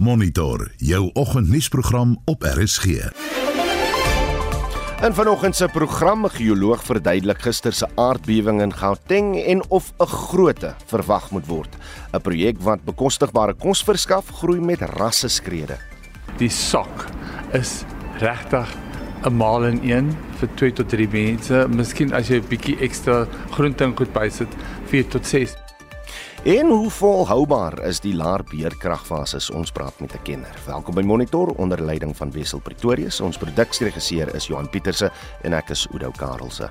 Monitor jou oggendnuusprogram op RSG. In vanoggend se program geoloog verduidelik gister se aardbewing in Gauteng en of 'n grootte verwag moet word. 'n Projek wat bekostigbare kos verskaf, groei met rasseskrede. Die sok is regtig 'n maal in een vir 2 tot 3 mense. Miskien as jy 'n bietjie ekstra groente en goed bysit, 4 tot 6. En hoe volhoubaar is die laer beerkragfases? Ons praat met 'n kenner. Welkom by Monitor onder leiding van Wessel Pretorius. Ons produksieregisseur is Johan Pieterse en ek is Udo Karelse.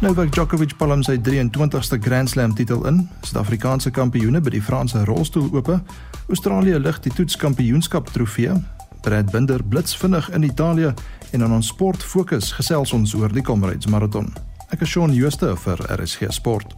Novak Djokovic palm sy 23ste Grand Slam titel in. Suid-Afrikaanse kampioene by die Franse rolstoelope. Australië lig die toetskampioenskap trofee. Brad Binder blits vinnig in Italië en aan ons sport fokus gesels ons oor die Comrades Marathon. Ek is Shaun Jooste vir RSG Sport.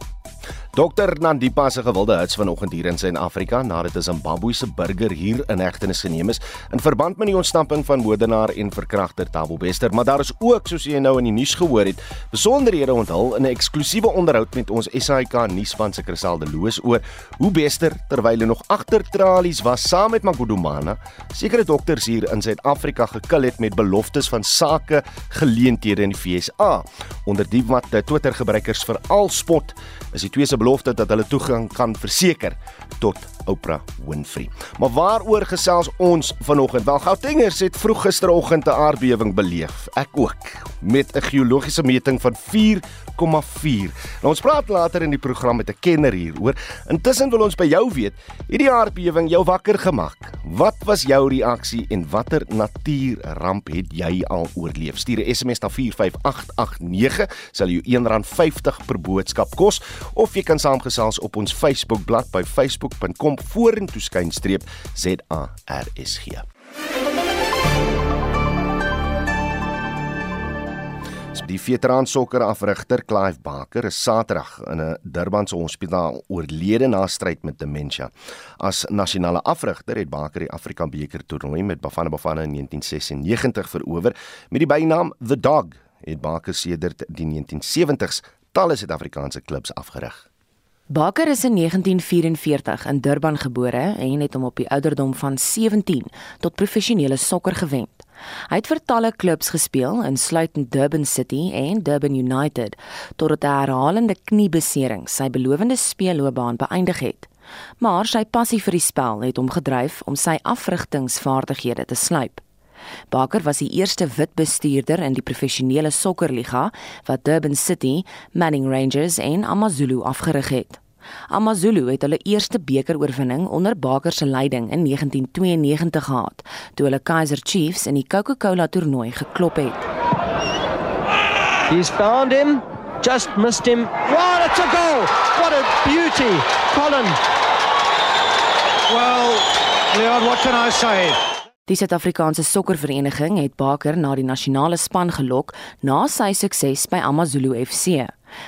Dokter Nandipa se gewilde hits vanoggend hier in Suid-Afrika nadat 'n Zimbabwese burger hier in hegtenis geneem is in verband met die ontsnapping van moordenaar en verkragter Thabo Bester, maar daar is ook, soos jy nou in die nuus gehoor het, besonderhede onthul in 'n eksklusiewe onderhoud met ons SAK nuusspan se Krisel de Loos oor hoe Bester terwyl hy nog agter tralies was saam met Magudumana, sekere dokters hier in Suid-Afrika gekil het met beloftes van sake geleenthede in die FSA. Onder die wat Twitter gebruikers veral spot, is die twee se belofte dat hulle toegang kan verseker tot Oprah Winfrey. Maar waaroor gesels ons vanoggend? Wel Gautengers het vroeg gisteroggend 'n aardbewing beleef. Ek ook met 'n geologiese meting van 4,4. Nou ons praat later in die program met 'n kenner hieroor. Intussen wil ons by jou weet, het die aardbewing jou wakker gemaak? Wat was jou reaksie en watter natuurramp het jy al oorleef? Stuur 'n SMS na 45889, sal jou R1.50 per boodskap kos of jy kan saamgesels op ons Facebookblad by facebook.com vorentoe skynstreep ZARSG. Die veteran sokker afrigter Clive Barker is Saterdag in 'n Durbanse hospitaal oorlede na stryd met demensie. As nasionale afrigter het Barker die Afrika beker toernooi met Bafana Bafana in 1996 verower met die bynaam The Dog. Het Barker sedert die 1970s talle Suid-Afrikaanse klubs afgerig. Baker is in 1944 in Durban gebore en het hom op die ouderdom van 17 tot professionele sokker gewend. Hy het vir talle klubs gespeel, insluitend Durban City en Durban United, totdat 'n herhalende kniebesering sy belowende speelloopbaan beëindig het. Maar sy passie vir die spel het hom gedryf om sy afrigtingsvaardighede te slyp. Baker was die eerste wit bestuurder in die professionele sokkerliga wat Durban City, Manning Rangers en AmaZulu afgerig het. AmaZulu het hulle eerste bekeroorwinning onder Baker se leiding in 1992 gehad, toe hulle Kaizer Chiefs in die Coca-Cola toernooi geklop het. He's found him, just missed him. Wow, it's a goal! What a beauty, Colin. Well, Leon, what can I say? Die Suid-Afrikaanse Sokkervereniging het Baker na die nasionale span gelok na sy sukses by AmaZulu FC.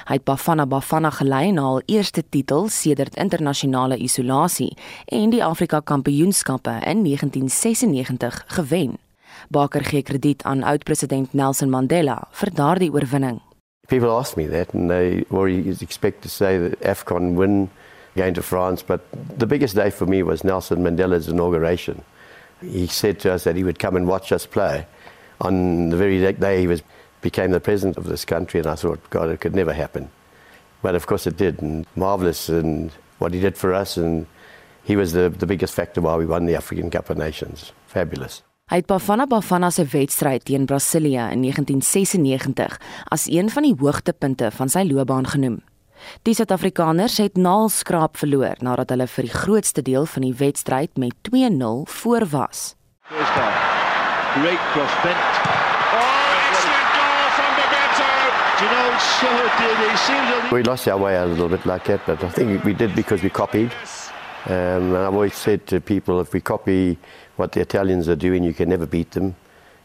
Hy het Bafana Bafana gelei na hul eerste titel sedert internasionale isolasie en die Afrika Kampioenskappe in 1996 gewen. Baker gee krediet aan oud-president Nelson Mandela vir daardie oorwinning. People ask me that and they already expect to say that AFCON win going to France, but the biggest day for me was Nelson Mandela's inauguration. He said to us that he would come and watch us play on the very day he was became the president of this country, and I thought, God, it could never happen. But of course it did, and marvellous, and what he did for us, and he was the, the biggest factor why we won the African Cup of Nations. Fabulous. Hy het Bafana Bafana se wedstryd teen Brasilië in 1996 as een van die hoogtepunte van sy loopbaan genoem. Die Suid-Afrikaners het naalskraap verloor nadat hulle vir die grootste deel van die wedstryd met 2-0 voor was. Great cross bent. Oh, excellent goal from Bebeto. You know, so did he seems a We lost our way a little bit like that, but I think we did because we copied. Um, and I've always said to people, if we copy what the Italians are doing, you can never beat them.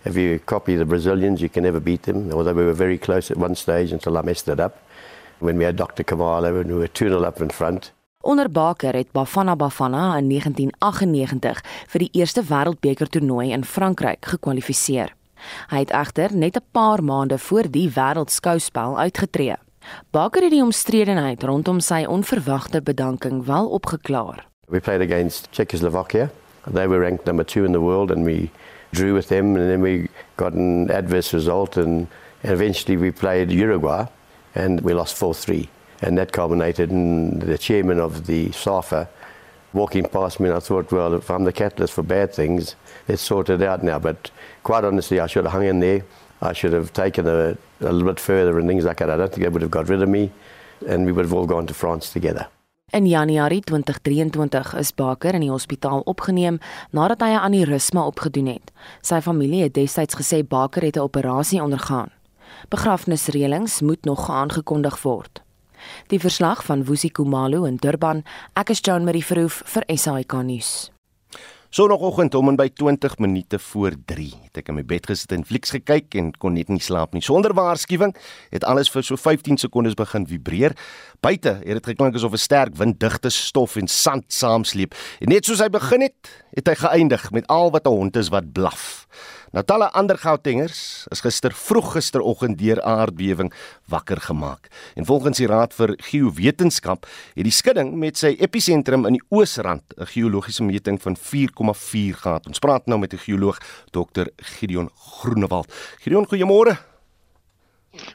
If you copy the Brazilians, you can never beat them. Although we were very close at one stage until I messed it up. When we had Dr. Kamala and we were 2 up in front. Onder Baker het Bafana Bafana in 1998 vir die eerste wêreldbeker toernooi in Frankryk gekwalifiseer. Hy het egter net 'n paar maande voor die wêreldskouspel uitgetree. Baker het die omstredenheid rondom sy onverwagte bedanking wel opgeklaar. We played against Czechoslovakia. They were ranked number two in the world, and we drew with them. And then we got an adverse result, and eventually we played Uruguay, and we lost 4 3. And that culminated in the chairman of the SAFA walking past me, and I thought, well, if I'm the catalyst for bad things, it's sorted out now. But quite honestly, I should have hung in there. I should have taken a, a little bit further and things like that. I don't think they would have got rid of me, and we would have all gone to France together. In Januarie 2023 is Baker in die hospitaal opgeneem nadat hy 'n aneurisma opgedoen het. Sy familie het destyds gesê Baker het 'n operasie ondergaan. Begrafnisreëlings moet nog aangekondig word. Die verslag van Woesie Kumalo in Durban, ek is Joan Marie Verhoef vir SAK nuus. Sonoggend om en by 20 minute voor 3 het ek in my bed gesit en flieks gekyk en kon net nie slaap nie. Sonder waarskuwing het alles vir so 15 sekondes begin vibreer. Buite het dit geklink asof 'n sterk winddigte stof en sand saamsleep. En net soos hy begin het, het hy geëindig met al wat 'n hond is wat blaf. Nou talle ander Gautengers is gister vroeg gisteroggend deur aardbewing wakker gemaak. En volgens die Raad vir Geowetenskap het die skudding met sy episentrum in die oosrand 'n geologiese meting van 4,4 gehad. Ons praat nou met 'n geoloog, Dr. Gideon Groenewald. Gideon, goeiemôre.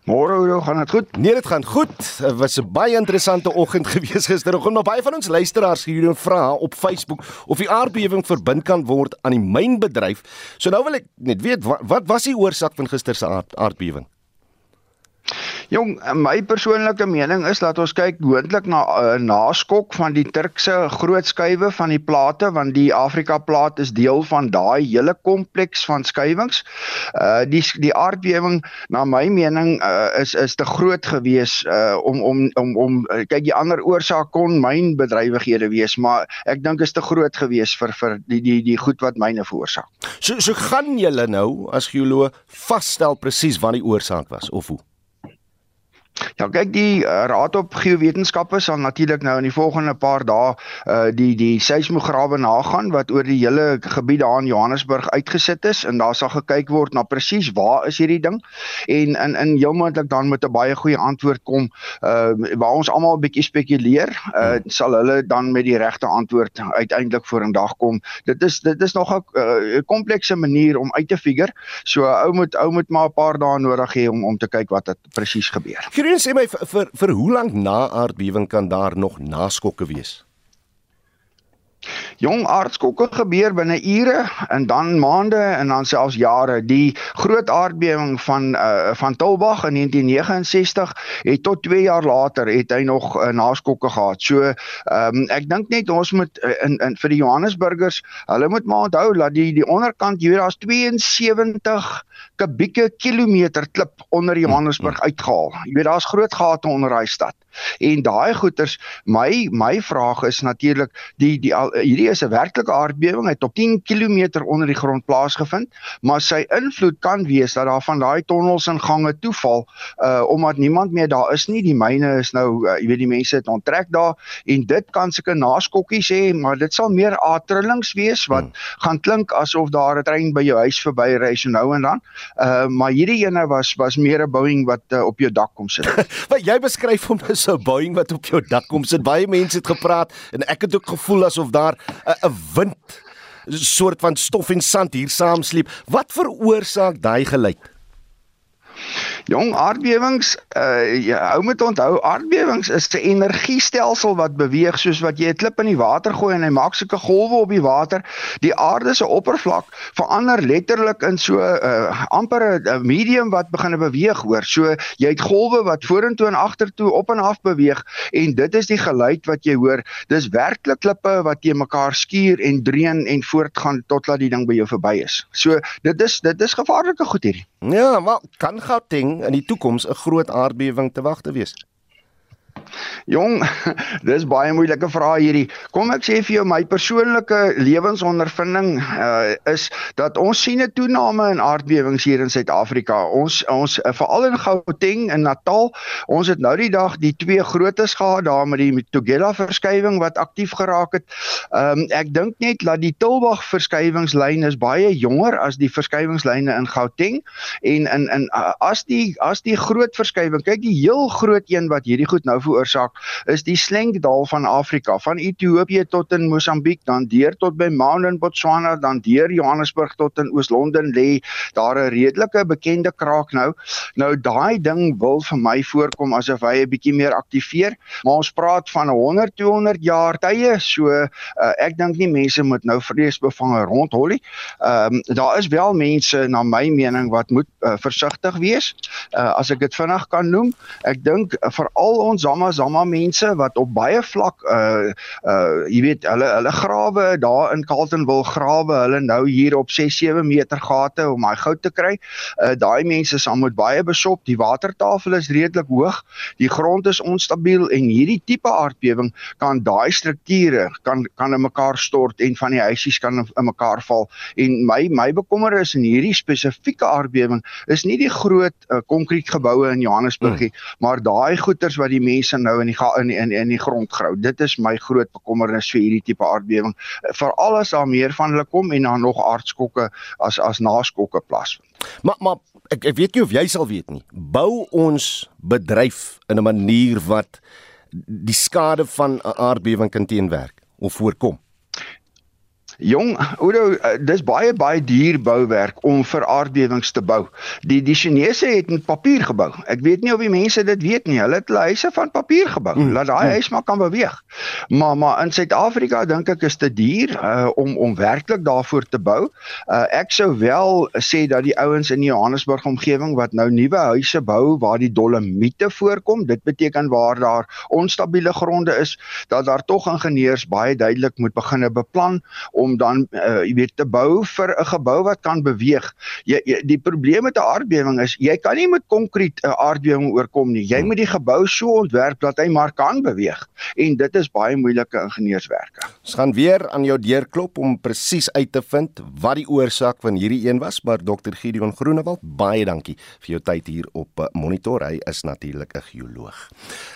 Môre hoe gaan dit goed? Nee, dit gaan goed. Dit was 'n baie interessante oggend gewees gisteroggend, maar baie van ons luisteraars hier en vra op Facebook of die aardbewing verbind kan word aan die mynbedryf. So nou wil ek net weet wat, wat was die oorsaak van gister se aard, aardbewing? Jong, my persoonlike mening is dat ons kyk moontlik na 'n uh, naskok van die Turkse groot skuwe van die plate want die Afrika plaat is deel van daai hele kompleks van skuwings. Uh die die aardbewing na my mening uh, is is te groot gewees uh om om om om kyk die ander oorsaak kon myn bedrywighede wees, maar ek dink is te groot gewees vir vir die die die goed wat myne veroorsaak. So so gaan julle nou as geoloog vasstel presies wat die oorsaak was of hoe? Ja, kyk die uh, Raad op Geowetenskappe sal natuurlik nou in die volgende paar dae uh die die seismograwe nagaan wat oor die hele gebied daar in Johannesburg uitgesit is en daar sal gekyk word na presies waar is hierdie ding en in in heel moontlik dan met 'n baie goeie antwoord kom uh waar ons almal 'n bietjie spekuleer uh sal hulle dan met die regte antwoord uiteindelik vorendag kom. Dit is dit is nog 'n uh, komplekse manier om uit te figure. So ou moet ou moet maar 'n paar dae nodig hê om om te kyk wat dit presies gebeur. Green sê my vir vir, vir hoe lank na aardbewing kan daar nog naskokke wees? Jong aardskokke gebeur binne ure en dan maande en dan selfs jare. Die groot aardbewing van uh, van Tulbagh in 1969 het tot 2 jaar later het hy nog uh, naskokke gehad. So um, ek dink net ons moet uh, in in vir die Johannesburgers, hulle moet maar onthou dat die die onderkant hier daar's 72 kubieke kilometer klip onder Johannesburg uitgehaal. Jy weet daar's groot gate onder daai stad. En daai goeters, my my vraag is natuurlik die die hierdie is 'n werklike aardbewing het op 10 km onder die grond plaasgevind, maar sy invloed kan wees dat daar van daai tonnels en gange toeval uh omdat niemand meer daar is nie. Die myne is nou uh, jy weet die mense het onttrek daar en dit kan seker naskokkies hê, maar dit sal meer atrillings wees wat hmm. gaan klink asof daar 'n trein by jou huis verby ry so nou en dan. Uh maar hierdie ene was was meer 'n Boeing wat uh, op jou dak kom sit. wat jy beskryf hom as 'n Boeing wat op jou dak kom sit. Baie mense het gepraat en ek het ook gevoel asof daar 'n wind soort van stof en sand hier saamsleep. Wat veroorsaak daai geluid? Jong aardbewings, uh jy hou moet onthou aardbewings is 'n energiestelsel wat beweeg soos wat jy 'n klip in die water gooi en hy maak sulke golwe op die water. Die aarde se oppervlak verander letterlik in so 'n uh, amper 'n medium wat begin beweeg hoor. So jy het golwe wat vorentoe en agtertoe op en af beweeg en dit is die geluid wat jy hoor. Dis werklik klippe wat teen mekaar skuur en dreun en voortgaan totdat die ding by jou verby is. So dit is dit is gevaarlike goed hierdie. Ja, maar kan Gauteng in die toekoms 'n groot aardbewing te wag te wees? Jong, dis baie moeilike vrae hierdie. Kom ek sê vir jou my persoonlike lewensondervinding uh, is dat ons sien 'n toename in aardbewings hier in Suid-Afrika. Ons ons uh, veral in Gauteng en Natal, ons het nou die dag die twee grootes gehad daar met die Tugela verskywing wat aktief geraak het. Ehm um, ek dink net dat die Tilbag verskywingslyn is baie jonger as die verskywingslyne in Gauteng en in in uh, as die as die groot verskywing, kyk die heel groot een wat hierdie goed nou veroorsaak is die slengdal van Afrika, van Ethiopië tot in Mosambiek, dan deur tot by Maun in Botswana, dan deur Johannesburg tot in Oos-London lê daar 'n redelike bekende kraak nou. Nou daai ding wil vir my voorkom asof hy 'n bietjie meer aktiveer, maar ons praat van 100 200 jaar tye, so uh, ek dink nie mense moet nou vreesbevange rondhollie. Ehm um, daar is wel mense na my mening wat moet uh, versigtig wees. Uh, as ek dit vinnig kan noem, ek dink uh, veral ons Zama Zama mense wat op baie vlak uh uh jy weet hulle hulle grawe daar in Carlton wil grawe hulle nou hier op 6 7 meter gate om daai goud te kry. Uh daai mense sal moet baie besop. Die watertafel is redelik hoog. Die grond is onstabiel en hierdie tipe aardbewing kan daai strukture kan kan in mekaar stort en van die huisies kan in mekaar val. En my my bekommer is in hierdie spesifieke aardbewing is nie die groot uh, in Johannesburg nie, hmm. maar daai goeters wat die mense nou in die in in in die grond grou. Dit is my groot bekommernis vir hierdie tipe aardbewing. Veral as daar meer van hulle kom en dan nog aardskokke as as naskokke plaasvind. Maar maar ek ek weet nie of jy sal weet nie. Bou ons bedryf in 'n manier wat die skade van 'n aardbewing kan teenwerk of voorkom? Jong, Oudo, eh, dis baie baie duur bouwerk om vir aardbewings te bou. Die die Chinese het met papier gebou. Ek weet nie of die mense dit weet nie. Hulle het hulle huise van papier gebou. Mm, Laat daai mm. huis maar kan beweeg. Maar maar in Suid-Afrika dink ek is dit duur uh, om om werklik daarvoor te bou. Uh, ek sou wel sê dat die ouens in die Johannesburg omgewing wat nou nuwe huise bou waar die dolomiete voorkom, dit beteken waar daar onstabiele gronde is, dat daar tog ingenieurs baie duidelik moet begine beplan om dan uh, jy weet te bou vir 'n gebou wat kan beweeg. Jy, jy die probleem met 'n aardbewing is jy kan nie met konkreet 'n aardbewing oorkom nie. Jy moet die gebou so ontwerp dat hy maar kan beweeg en dit is baie moeilike ingenieurswerke. Ons gaan weer aan jou deur klop om presies uit te vind wat die oorsaak van hierdie een was, maar Dr. Gideon Groenewald, baie dankie vir jou tyd hier op eh, Monitor. Hy is natuurlik 'n geoloog.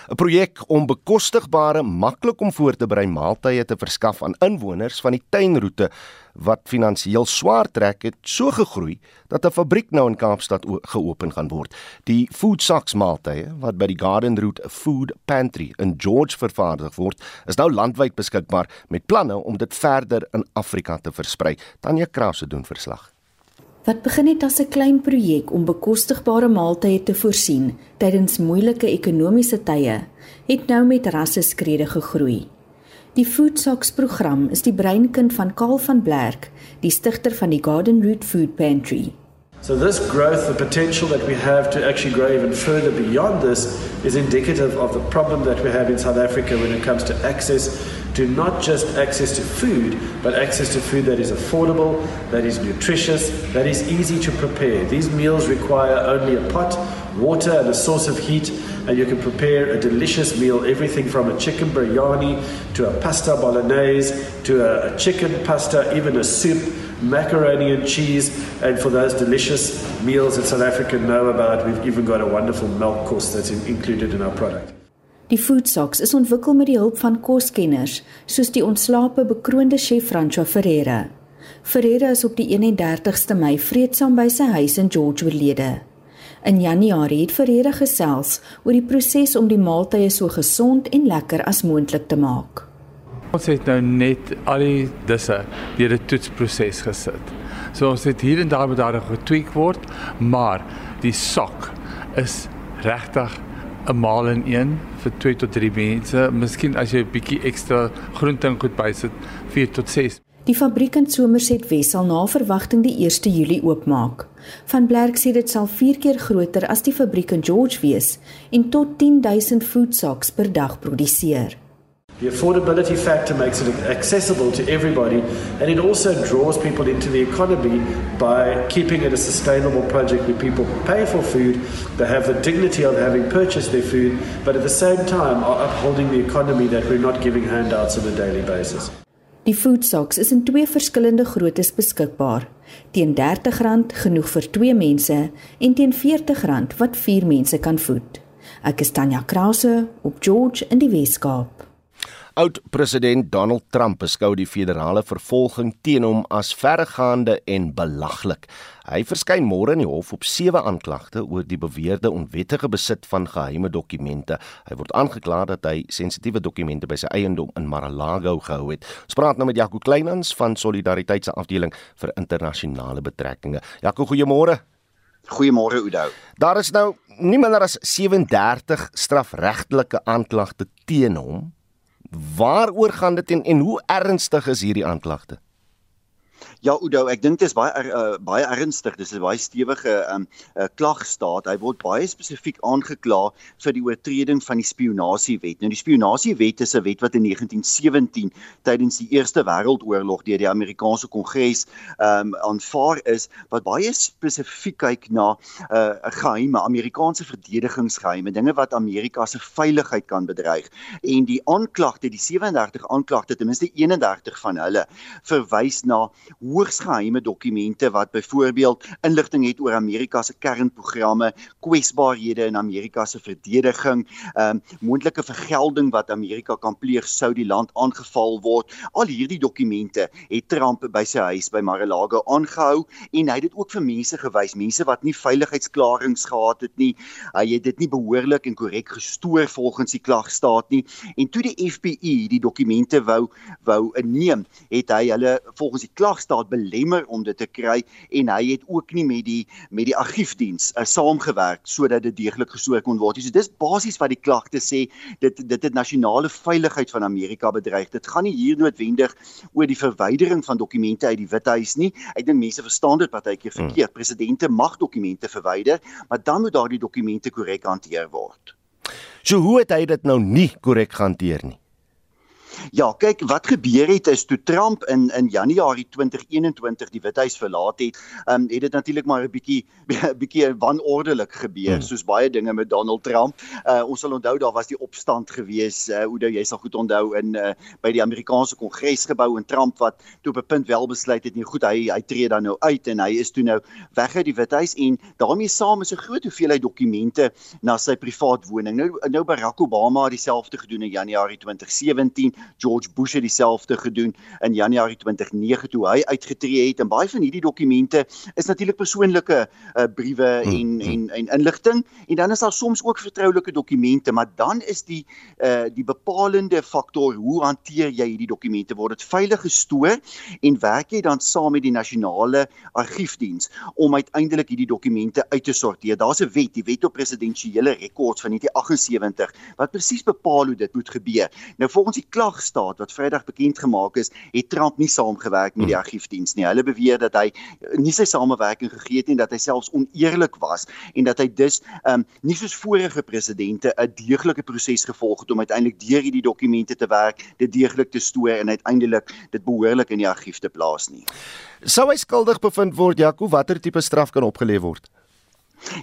'n Projek om bekostigbare, maklik om voor te berei maaltye te verskaf aan inwoners van die tuin roete wat finansiëel swaar trek het so gegroei dat 'n fabriek nou in Kaapstad geopen gaan word. Die Food Socks maaltye wat by die Garden Route Food Pantry in George vervaardig word, is nou landwyd beskikbaar met planne om dit verder in Afrika te versprei. Tanya Krause doen verslag. Wat begin het as 'n klein projek om bekostigbare maaltye te voorsien tydens moeilike ekonomiese tye, het nou met rasse skrede gegroei. Die Food Socks program is die breinkind van Karl van Blerk, die stigter van die Garden Route Food Pantry. So this growth, the potential that we have to actually grow even further beyond this is indicative of the problem that we have in South Africa when it comes to access to not just access to food, but access to food that is affordable, that is nutritious, that is easy to prepare. These meals require only a pot, water and a source of heat and you can prepare a delicious meal everything from a chicken biryani to a pasta bolognese to a, a chicken pasta even a soup macaroni and cheese and for those delicious meals that South Africa know about we've even got a wonderful milk course that's in, included in our product Die Food Socks is ontwikkel met die hulp van koskenners soos die ontslape bekroonde chef Francois Ferreira. Ferreira is op die 31ste Mei vreedsaam by sy huis in George oorlede. In Januarie het Ferreira gesels oor die proses om die maaltye so gesond en lekker as moontlik te maak. Ons het nou net al die disse deur die toetsproses gesit. So ons het hier en daar met daar getweek word, maar die sok is regtig 'n maal in een vir 2 tot 3 mense. Miskien as jy 'n bietjie ekstra groente en goed bysit, 4 tot 6. Die fabriek in Somerset Wes sal na verwagting die 1 Julie oopmaak. Van Blerk sê dit sal 4 keer groter as die fabriek in George wees en tot 10000 food socks per dag produseer. The affordability factor makes it accessible to everybody, and it also draws people into the economy by keeping it a sustainable project where people pay for food, they have the dignity of having purchased their food, but at the same time are upholding the economy that we're not giving handouts on a daily basis. Die food socks is in twee verskillende groottes beskikbaar. Teen R30 genoeg vir 2 mense en teen R40 wat 4 mense kan voed. Ek is Tanya Krause op George in die Weskaap. Oud-president Donald Trump beskou die federale vervolging teen hom as verregaande en belaglik. Hy verskyn môre in die hof op sewe aanklagte oor die beweerde onwettige besit van geheime dokumente. Hy word aangekla dat hy sensitiewe dokumente by sy eiendom in Mar-a-Lago gehou het. Ons praat nou met Jaco Kleinhans van Solidariteit se afdeling vir internasionale betrekkinge. Jaco, goeiemôre. Goeiemôre Oudo. Daar is nou nie minder as 37 strafregtelike aanklagte teen hom Waaroor gaan dit en, en hoe ernstig is hierdie aanklagte? Ja, Udo, ek dink dit is baie uh, baie ernstig. Dis 'n baie stewige um, uh, klagstaat. Hy word baie spesifiek aangekla vir die oortreding van die spionasiewet. Nou die spionasiewet is 'n wet wat in 1917 tydens die Eerste Wêreldoorlog deur die Amerikaanse Kongres um aanvaar is wat baie spesifiek kyk na 'n uh, geheime Amerikaanse verdedigingsgeheime, dinge wat Amerika se veiligheid kan bedreig. En die aanklagte, die 37 aanklagte, ten minste 31 van hulle verwys na hoogs geheime dokumente wat byvoorbeeld inligting het oor Amerika se kernprogramme, kwesbaarhede in Amerika se verdediging, ehm um, moontlike vergelding wat Amerika kan pleeg sou die land aangeval word. Al hierdie dokumente het Trump by sy huis by Mar-a-Lago aangehou en hy het dit ook vir mense gewys, mense wat nie veiligheidsklarings gehad het nie. Hy het dit nie behoorlik en korrek gestoor volgens die klagstaat nie. En toe die FBI die dokumente wou wou neem, het hy hulle volgens die klagstaat staat belemmer om dit te kry en hy het ook nie met die met die argiefdiens uh, saamgewerk sodat dit deeglik gestoor kon word. So dis basies wat die klagte sê dit dit het nasionale veiligheid van Amerika bedreig. Dit gaan nie hier noodwendig oor die verwydering van dokumente uit die Withuis nie. Ek dink mense verstaan dit partykeer hmm. verkeerd. Hmm. Presidente mag dokumente verwyder, maar dan moet daardie dokumente korrek hanteer word. So hoe het hy dit nou nie korrek gehanteer nie? Ja, kyk, wat gebeur het is toe Trump in in Januarie 2021 die Withuis verlaat het, ehm um, het dit natuurlik maar 'n bietjie bietjie wanordelik gebeur, hmm. soos baie dinge met Donald Trump. Uh ons sal onthou daar was die opstand gewees, uh hoe jy sal goed onthou in uh by die Amerikaanse Kongresgebou en Trump wat toe op 'n punt wel besluit het nie goed hy hy tree dan nou uit en hy is toe nou weg uit die Withuis en daarmee saam is 'n groot hoeveelheid dokumente na sy privaat woning. Nou nou Barack Obama het dieselfde gedoen in Januarie 2017 George Bush het dieselfde gedoen in Januarie 2009 toe hy uitgetree het. En baie van hierdie dokumente is natuurlik persoonlike uh, briewe hmm, en hmm. en en inligting. En dan is daar soms ook vertroulike dokumente maar dan is die uh, die bepalende faktor hoe hanteer jy hierdie dokumente? Word dit veilig gestoor en werk jy dan saam met die nasionale argiefdiens om uiteindelik hierdie dokumente uit te sorteer? Daar's 'n wet die wet op presidensiële rekords van 1978 wat presies bepaal hoe dit moet gebeur. Nou volgens die klag Kragstaat wat Vrydag bekend gemaak is, het Trump nie saamgewerk met die hmm. argiefdiens nie. Hulle beweer dat hy nie sy samewerking gegee het nie, dat hy selfs oneerlik was en dat hy dus um, nie soos vorige presidente 'n deeglike proses gevolg het om uiteindelik deur hierdie dokumente te werk, dit deeglik te stoor en uiteindelik dit behoorlik in die argief te plaas nie. Sou hy skuldig bevind word, Jaco, watter tipe straf kan opgelê word?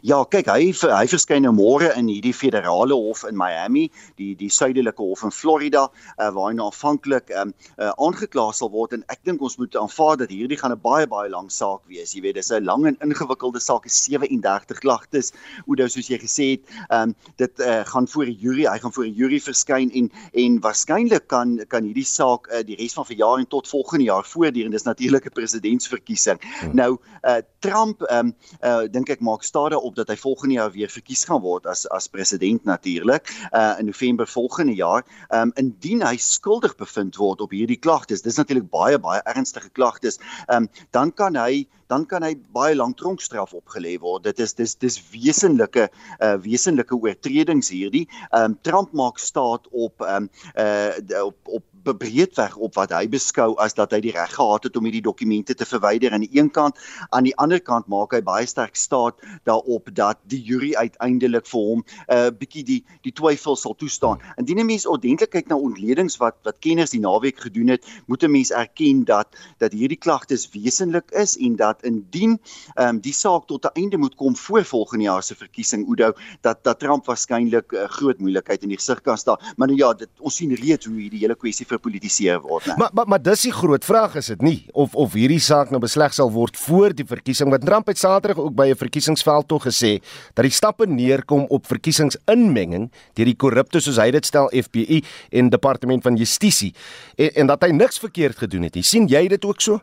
Ja, kyk, hy hy verskyn nou môre in hierdie federale hof in Miami, die die suidelike hof in Florida, uh, waar hy nou aanvanklik um, uh, aangekla sal word en ek dink ons moet aanvaar dat hierdie gaan 'n baie baie lang saak wees. Jy weet, dis 'n lang en ingewikkelde saak, 37 klagtes. Oudo soos jy gesê het, um, dit uh, gaan voor 'n jury, hy gaan voor 'n jury verskyn en en waarskynlik kan kan hierdie saak uh, die res van verjaar en tot volgende jaar voortduur en dis natuurlik 'n presidentsverkiesing. Hmm. Nou, uh, Trump um, uh, dink ek maak staan skade op dat hy volgende jaar weer verkies gaan word as as president natuurlik uh in November volgende jaar. Um indien hy skuldig bevind word op hierdie klagtes, dis natuurlik baie baie ernstige klagtes, um dan kan hy dan kan hy baie lank tronkstraf opgelê word. Dit is dis dis wesenlike uh wesenlike oortredings hierdie. Um Trump maak staat op um uh op op breedweg op wat hy beskou as dat hy die reg gehad het om hierdie dokumente te verwyder aan die een kant aan die ander kant maak hy baie sterk staat daarop dat die jury uiteindelik vir hom 'n uh, bietjie die die twyfel sal toestaan. Indien 'n mens ordentlik kyk na ontledings wat wat kenners die naweek gedoen het, moet 'n mens erken dat dat hierdie klagtes wesenlik is en dat indien um, die saak tot 'n einde moet kom voor volgende jaar se verkiesing Oudo dat dat Trump waarskynlik uh, groot moeilikheid in die gesig kan staan. Maar nou ja, dit ons sien reeds hoe hierdie hele kwessie verpolitiseer word, né? Maar maar maar dis die groot vraag is dit nie of of hierdie saak nou besleg sal word voor die verkiesing want Trump het Saterdag ook by 'n verkiesingsveld tog gesê dat die stappe neerkom op verkiesingsinmenging deur die korrupte soos hy dit stel FBI en departement van justisie en, en dat hy niks verkeerd gedoen het nie. sien jy dit ook so?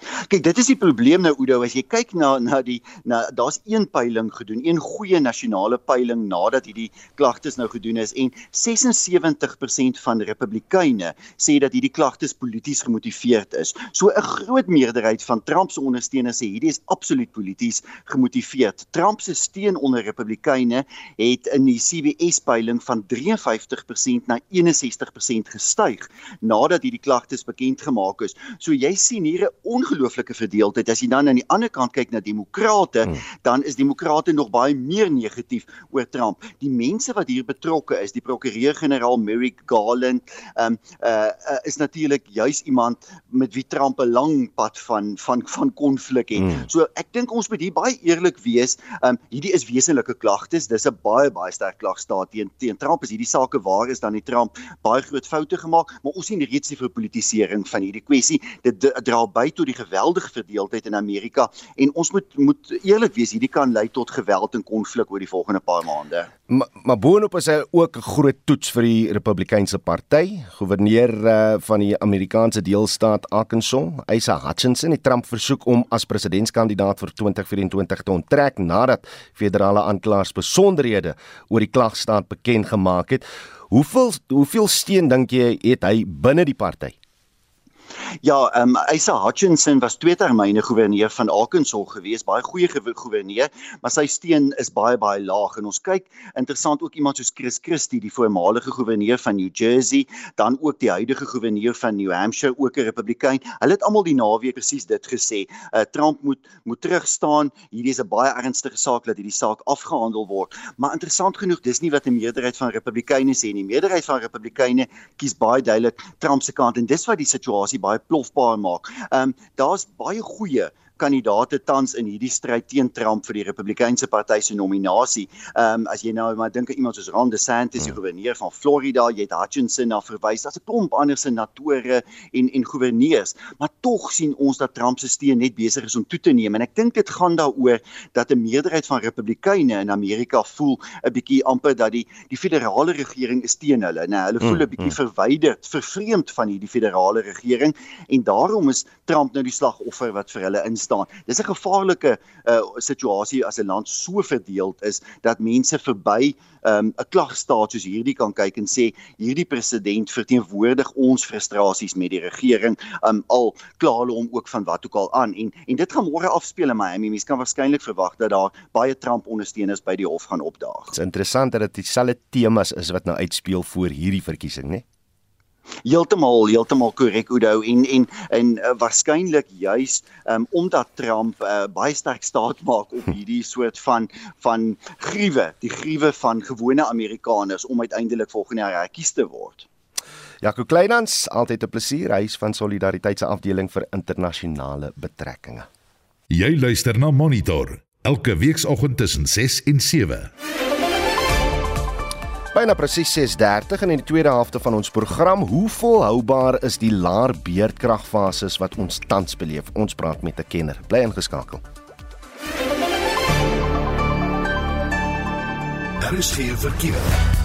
Kyk, dit is die probleem nou Oudo as jy kyk na na die na daar's een peiling gedoen, een goeie nasionale peiling nadat hierdie klagtes nou gedoen is en 76% van Republikeine sê dat hierdie klagtes polities gemotiveerd is. So 'n groot meerderheid van Trump se ondersteuners sê hierdie is absoluut polities gemotiveerd. Trump se steun onder Republikeine het in die CBS peiling van 53% na 61% gestyg nadat hierdie klagtes bekend gemaak is. So jy sien hier 'n ongelooflike verdeeldheid. As jy dan aan die ander kant kyk na demokrate, hmm. dan is demokrate nog baie meer negatief oor Trump. Die mense wat hier betrokke is, die prokureur-generaal Merrick Garland, ehm um, uh, uh, is natuurlik juis iemand met wie Trump 'n lang pad van van van konflik het. Hmm. So ek dink ons moet hier baie eerlik wees. Ehm um, hierdie is wesenlike klagtes. Dis 'n baie baie sterk klagstaat teen teen Trump. As hierdie sake waar is, dan het Trump baie groot foute gemaak, maar ons sien reeds die verpolitisering van hierdie kwessie. Dit dra by tot die geweldige verdeeldheid in Amerika en ons moet moet eerlik wees hierdie kan lei tot geweld en konflik oor die volgende paar maande. Maar ma boonop is hy ook 'n groot toets vir die Republikeinse party. Gouverneur uh, van die Amerikaanse deelstaat Arkansas, Asa Hutchinson, het Trump versoek om as presidentskandidaat vir 2024 te onttrek nadat federale aanklaers besonderhede oor die klagstaat bekend gemaak het. Hoeveel hoeveel steun dink jy het hy binne die party? Ja, ehm um, Asa Hutchinson was twee termyne goewerneur van Arkansas gewees, baie goeie goewerneur, maar sy steun is baie baie laag en ons kyk interessant ook iemand soos Chris Christie, die voormalige goewerneur van New Jersey, dan ook die huidige goewerneur van New Hampshire, ook 'n Republikein. Hulle het almal die naweek presies dit gesê. Uh, Trump moet moet terugstaan. Hierdie is 'n baie ernstige saak dat hierdie saak afgehandel word. Maar interessant genoeg, dis nie wat 'n meerderheid van Republikeine sê nie. Die meerderheid van Republikeine kies baie duidelik Trump se kant en dis wat die situasie baie plofbaar maak. Ehm um, daar's baie goeie kandidaate tans in hierdie stryd teen Trump vir die Republikeinse Party se nominasie. Ehm um, as jy nou maar dink aan iemand soos Ron DeSantis, die ja. goewerneur van Florida, jy het Hutchinson na verwys. Daar's 'n klomp ander senatore en en goewerneurs, maar tog sien ons dat Trump se steun net besig is om toe te neem en ek dink dit gaan daaroor dat 'n meerderheid van Republikeine in Amerika voel 'n bietjie amper dat die die federale regering is teen hulle. Nou, hulle voel 'n mm, bietjie mm. verwyderd, vervreemd van hierdie federale regering en daarom is Trump nou die slagoffer wat vir hulle instaan staan. Dis 'n gevaarlike uh, situasie as 'n land so verdeeld is dat mense verby ehm, 'n um, klagstaat soos hierdie kan kyk en sê hierdie president verteenwoordig ons frustrasies met die regering um, al kla hulle hom ook van wat ook al aan en en dit gaan môre afspeel in Miami. Mens kan waarskynlik verwag dat daar baie Trump ondersteuners by die hof gaan opdaag. Dit is interessant dat dit dieselfde temas is wat nou uitspeel voor hierdie verkiesing, né? Nee? Heeltemal heeltemal korrek Oudo en en en uh, waarskynlik juis um, omdat Trump uh, baie sterk staat maak op hierdie soort van van gruwe, die gruwe van gewone Amerikaners om uiteindelik volgende jaar herkies te word. Jaco Kleinans, altyd 'n plesier, hy is van Solidariteit se afdeling vir internasionale betrekkinge. Jy luister na Monitor elke weekoggend tussen 6 en 7. Byna presies 6:30 in die tweede helfte van ons program. Hoe volhoubaar is die laer beerdkragfases wat ons tans beleef? Ons praat met 'n kenner. Bly ingeskakel. Daar is geen verkeer.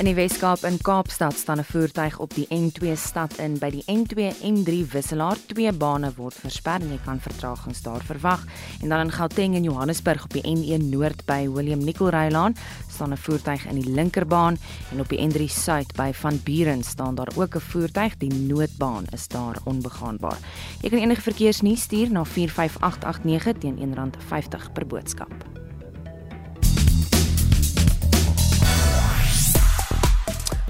In die Weskaap in Kaapstad staan 'n voertuig op die N2 stad in by die N2 N3 wisselaar. Twee bane word versper en jy kan vertragings daar verwag. En dan in Gauteng en Johannesburg op die N1 Noord by William Nicol-Rylaan staan 'n voertuig in die linkerbaan en op die N3 Suid by Van Buren staan daar ook 'n voertuig. Die noodbaan is daar onbegaanbaar. Jy kan enige verkeersnuus stuur na 45889 teen R1.50 per boodskap.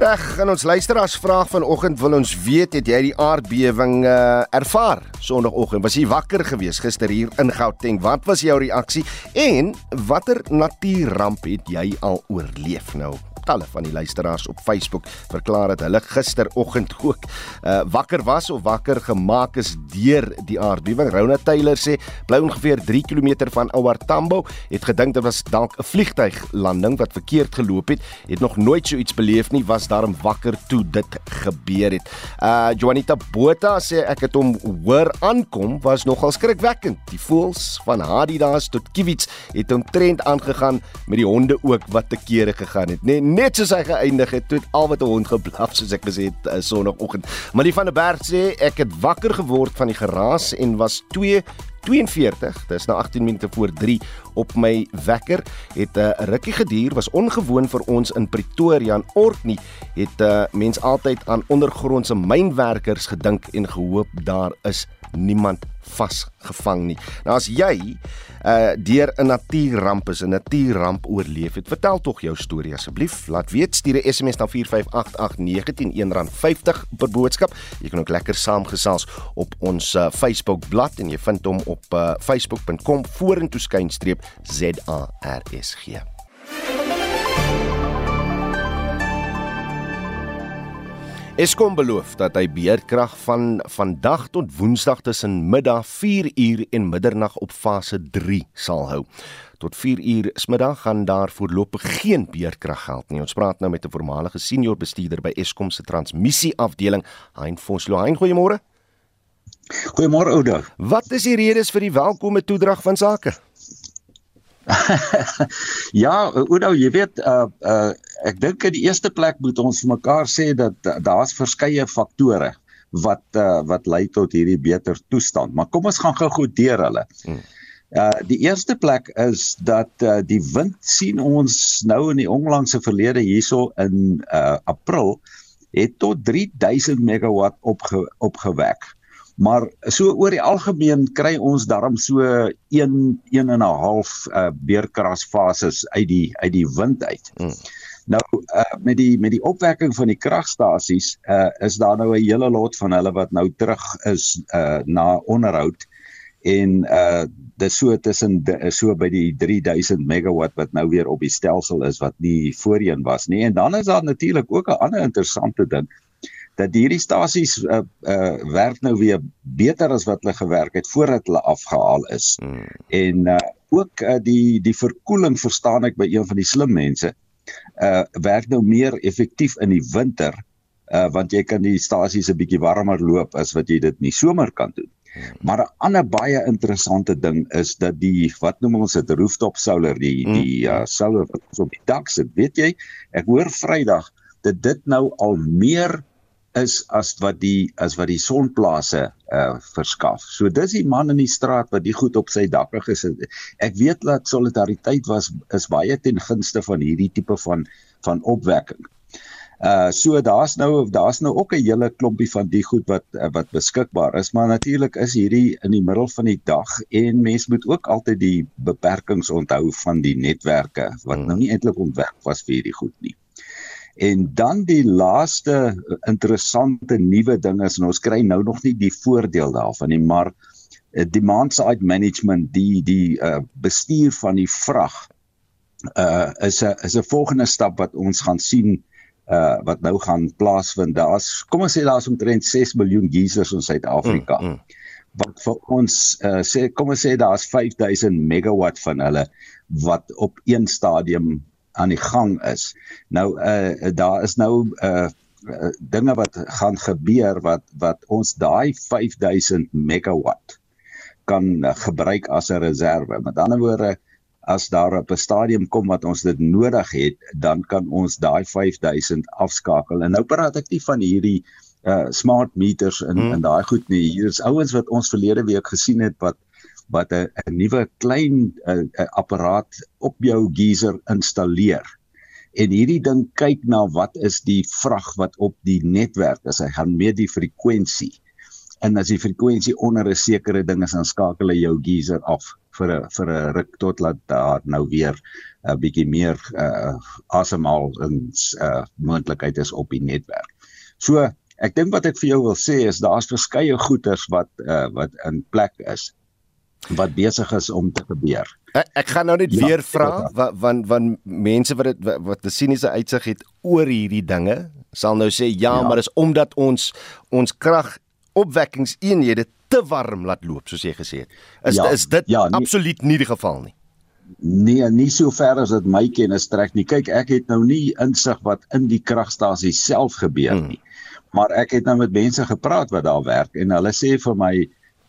Reg, en ons luisteraars vraag vanoggend wil ons weet het jy die aardbewing uh, ervaar sonoggend? Was jy wakker gewees gister hier in Gauteng? Wat was jou reaksie en watter natuurramp het jy al oorleef nou? Talle van die luisteraars op Facebook verklaar dat hulle gisteroggend ook uh, wakker was of wakker gemaak is deur die aardbewing. Rona Taylor sê bly ongeveer 3 km van Ouar Tambo, het gedink dit was dalk 'n vliegtuiglanding wat verkeerd geloop het, het nog nooit so iets beleef nie, was daarom wakker toe dit gebeur het. Uh Juanita Botha sê ek het hom hoor aankom was nogal skrikwekkend. Die voels van Hadidas tot Kiwits het omtrent aangegaan met die honde ook wat te kere gegaan het. Nee, net soos hy geëindig het, het al wat 'n hond geblaf soos ek gesê het uh, sonoggend. Maar die van der Berg sê ek het wakker geword van die geraas en was 2 42, dis nou 18 minute voor 3 op my wekker. Het 'n uh, rukkie geduur, was ongewoon vir ons in Pretoria en Orkney. Het uh, mens altyd aan ondergrondse mynwerkers gedink en gehoop daar is niemand vasgevang nie. Nou as jy uh deur 'n natuurramp is, 'n natuurramp oorleef het, vertel tog jou storie asseblief. Laat weet, stuur 'n SMS na 4588919 R50 per boodskap. Jy kan ook lekker saamgesels op ons uh, Facebook bladsy en jy vind hom op uh, facebook.com vorentoe skynstreep ZARSG. Eskom beloof dat hy beheerkrag van vandag tot Woensdag tussen middag 4 uur en middernag op fase 3 sal hou. Tot 4 uur smiddag gaan daar voorlopig geen beheerkrag geld nie. Ons praat nou met 'n voormalige senior bestuurder by Eskom se transmissie afdeling, Hein Vosloo. Hein, goeiemôre. Goeiemôre Oudo. Wat is die redes vir die welkome toedrag van sake? ja, Oudo, jy weet uh uh ek dink in die eerste plek moet ons vir mekaar sê dat uh, daar's verskeie faktore wat uh wat lei tot hierdie beter toestand. Maar kom ons gaan gou-gou deur hulle. Hmm. Uh die eerste plek is dat uh die wind sien ons nou in die onlangse verlede hierso in uh April het tot 3000 megawatt opge, opgewek maar so oor die algemeen kry ons darm so 1 1 en 'n half uh, beerkrasfases uit die uit die wind uit. Mm. Nou uh, met die met die opwekking van die kragstasies uh, is daar nou 'n hele lot van hulle wat nou terug is uh, na onderhoud en uh dis so tussen so by die 3000 megawatt wat nou weer op die stelsel is wat nie voorheen was nie en dan is daar natuurlik ook 'n ander interessante ding dat hierdie stasies uh, uh werk nou weer beter as wat hulle gewerk het voordat hulle afgehaal is. Hmm. En uh ook uh, die die verkoeling verstaan ek by een van die slim mense uh werk nou meer effektief in die winter uh want jy kan die stasies 'n bietjie warmer loop as wat jy dit in die somer kan doen. Hmm. Maar 'n ander baie interessante ding is dat die wat noem ons dit rooftop solar die hmm. die uh solar wat op die dak sit, weet jy, ek hoor Vrydag dat dit nou al meer is as wat die as wat die sonplase uh verskaf. So dis die man in die straat wat die goed op sy dakke gesit het. Ek weet dat solidariteit was is baie ten gunste van hierdie tipe van van opwekking. Uh so daar's nou daar's nou ook 'n hele klompie van die goed wat uh, wat beskikbaar is, maar natuurlik is hierdie in die middel van die dag en mens moet ook altyd die beperkings onthou van die netwerke wat hmm. nou nie eintlik ontwerp was vir hierdie goed nie. En dan die laaste interessante nuwe ding is en ons kry nou nog nie die voordeel daarvan nie, maar eh, demand side management, die die uh, bestuur van die vrag uh is 'n is 'n volgende stap wat ons gaan sien uh wat nou gaan plaasvind. Daar's kom ons sê daar's omtrent 6 miljoen users in Suid-Afrika. Mm, mm. Wat vir ons uh sê kom ons sê daar's 5000 megawatt van hulle wat op een stadium aan die gang is. Nou uh daar is nou uh dinge wat gaan gebeur wat wat ons daai 5000 megawatt kan gebruik as 'n reserve. Met ander woorde as daar op 'n stadium kom wat ons dit nodig het, dan kan ons daai 5000 afskakel. En nou praat ek nie van hierdie uh smart meters en hmm. en daai goed nie. Hier is ouens wat ons verlede week gesien het wat wat 'n 'n nuwe klein a, a apparaat op jou geyser installeer. En hierdie ding kyk na wat is die vrag wat op die netwerk is. Hy gaan meet die frekwensie. En as die frekwensie onder 'n sekere ding is, dan skakel hy jou geyser af vir 'n vir 'n ruk tot laat daar nou weer 'n bietjie meer uh asemhaal in uh moontlikheid is op die netwerk. So ek dink wat ek vir jou wil sê is daar's verskeie goeters wat uh wat in plek is wat besig is om te gebeur. Ek, ek gaan nou net ja, weer vra want want van mense wat dit wat 'n siniese uitsig het oor hierdie dinge sal nou sê ja, ja. maar dis omdat ons ons krag opwekkingseenhede te warm laat loop soos jy gesê het. Is ja, is dit ja, nie, absoluut nie die geval nie. Nee, nie so ver as dit my kennis trek nie. Kyk, ek het nou nie insig wat in die kragstasie self gebeur hmm. nie. Maar ek het nou met mense gepraat wat daar werk en hulle sê vir my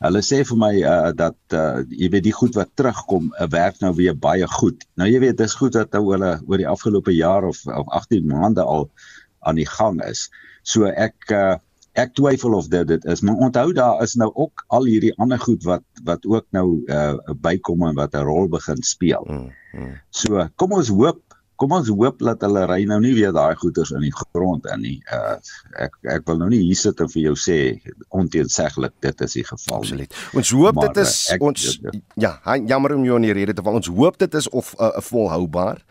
Hulle sê vir my uh, dat uh, jy weet die goed wat terugkom, uh, werk nou weer baie goed. Nou jy weet dis goed dat nou hulle oor die afgelope jaar of of 18 maande al aan die gang is. So ek uh, ek twyfel of dit dit is, maar onthou daar is nou ook al hierdie ander goed wat wat ook nou uh, bykom en wat 'n rol begin speel. Mm, mm. So kom ons hoop kom ons hoop dat hulle ry nou nie weer daai goeters in die grond in nie. Uh ek ek wil nou nie hier sit en vir jou sê onteenseglik dit is die geval. Absoluut. Ons hoop maar, dit is uh, ek, ons ja, jammer om jou in die rede te val. Ons hoop dit is of uh, volhoubaar.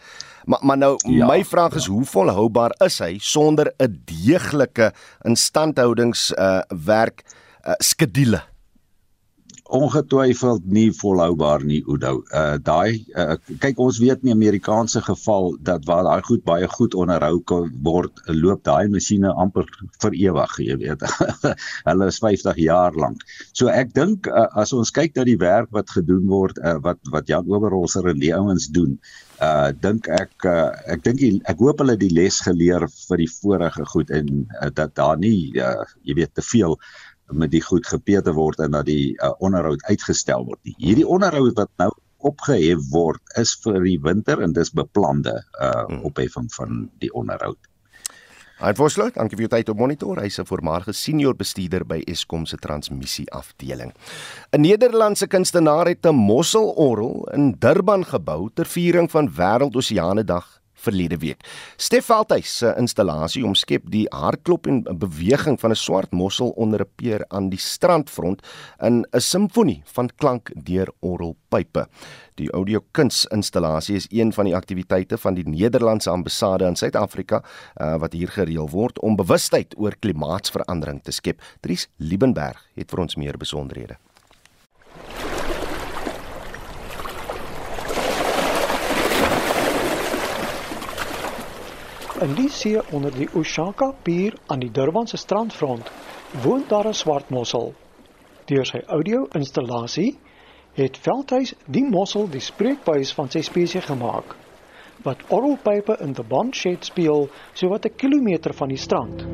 Maar maar nou ja, my vraag is ja. hoe volhoubaar is hy sonder 'n deeglike instandhoudings uh werk uh, skedule? Ongetwyfeld nie volhoubaar nie Oudo. Uh daai uh, kyk ons weet nie Amerikaanse geval dat waar daai goed baie goed onderhou word, loop daai masjiene amper vir ewig, jy weet. Hulle is 50 jaar lank. So ek dink uh, as ons kyk na die werk wat gedoen word, uh, wat wat Jan Oberholzer en die ouens doen, uh dink ek uh, ek dink ek hoop hulle die les geleer vir die vorige goed en uh, dat daar nie uh, jy weet te veel met die goed gepeter word en dat die uh, onderhoud uitgestel word. Hierdie onderhoud wat nou opgehef word is vir die winter en dis beplande uh, opheffing van die onderhoud. Hy voorsluit, dankie vir u tyd op monitor. Hy's 'n voormalige senior bestuurder by Eskom se transmissie afdeling. 'n Nederlandse kunstenaar het 'n mosselorgel in Durban gebou ter viering van Wêreldoseane Dag verlede week. Stef Veldhuis se installasie omskep die hartklop en beweging van 'n swart mossel onder 'n peer aan die strandfront in 'n simfonie van klank deur orgelpype. Die audiokunsinstallasie is een van die aktiwiteite van die Nederlandse ambassade in Suid-Afrika uh, wat hier gereël word om bewustheid oor klimaatsverandering te skep. Dries Liebenberg het vir ons meer besonderhede. In die see onder die Oshaka pier aan die Durbanse strandfront woon daar 'n swart mossel. Deur sy audio-installasie het Veldhuis die mossel die spreekbuis van sy spesies gemaak wat orgelpype in the bond shed speel sowat 'n kilometer van die strand.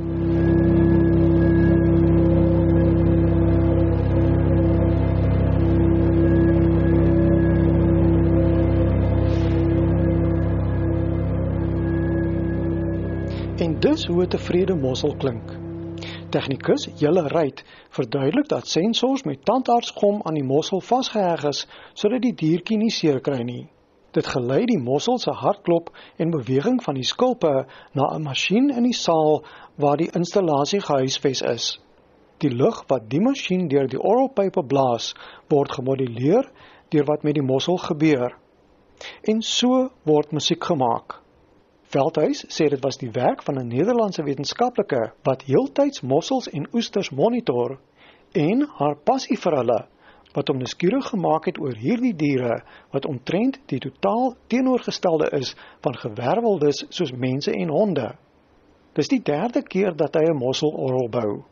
Dis hoe 'n tevrede mossel klink. Tegnikus Julle Ryt verduidelik dat sensors met tandartsgom aan die mossel vasgeheg is sodat die diertjie nie seer kry nie. Dit gelei die mossel se hartklop en beweging van die skulpe na 'n masjien in die saal waar die installasie gehuisves is. Die lug wat die masjien deur die orgelpype blaas, word gemoduleer deur wat met die mossel gebeur. En so word musiek gemaak. Veldhuis sê dit was die werk van 'n Nederlandse wetenskaplike wat heeltyds mossels en oesters monitor en haar passie vir hulle wat hom nuuskierig gemaak het oor hierdie diere wat omtrent die totaal teenoorgestelde is van gewerweldes soos mense en honde. Dis die derde keer dat hy 'n mosselorrel bou.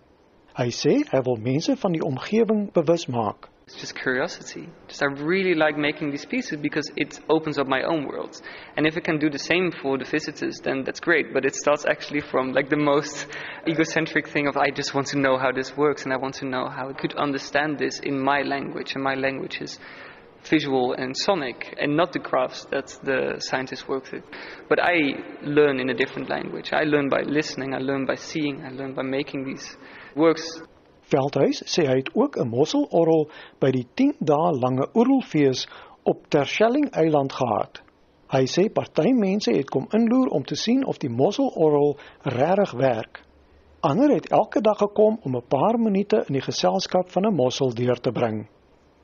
Hy sê hy wil mense van die omgewing bewus maak. It's just curiosity. Just I really like making these pieces because it opens up my own world. And if it can do the same for the visitors, then that's great. But it starts actually from like the most egocentric thing of I just want to know how this works and I want to know how I could understand this in my language. And my language is visual and sonic and not the crafts that the scientists work with. But I learn in a different language. I learn by listening, I learn by seeing, I learn by making these works Veldhuis sê hy het ook 'n mosselorrel by die 10 dae lange oerelfees op Terschelling Eiland gehad. Hy sê party mense het kom inloer om te sien of die mosselorrel regtig werk. Ander het elke dag gekom om 'n paar minute in die geselskap van 'n mossel deur te bring.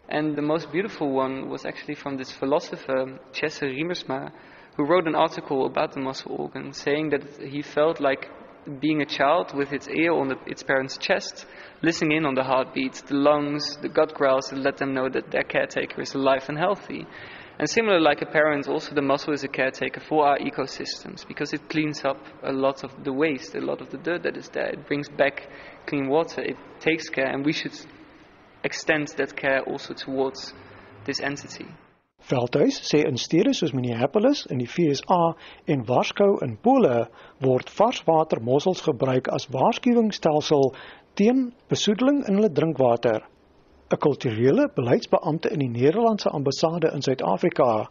And the most beautiful one was actually from this philosopher, Jesse Riemersma, who wrote an article about the muscle organ, saying that he felt like being a child with its ear on the, its parent's chest, listening in on the heartbeats, the lungs, the gut growls that let them know that their caretaker is alive and healthy. And similar, like a parent, also the muscle is a caretaker for our ecosystems because it cleans up a lot of the waste, a lot of the dirt that is there. It brings back clean water. It takes care, and we should extend that care also towards this entity. Veldhuis sê in stede soos Minneapolis in die FSA en Warskou in Pole word varswatermossels gebruik as waarskuwingsstelsel teen besoedeling in hulle drinkwater. 'n Kulturele beleidsbeampte in die Nederlandse ambassade in Suid-Afrika,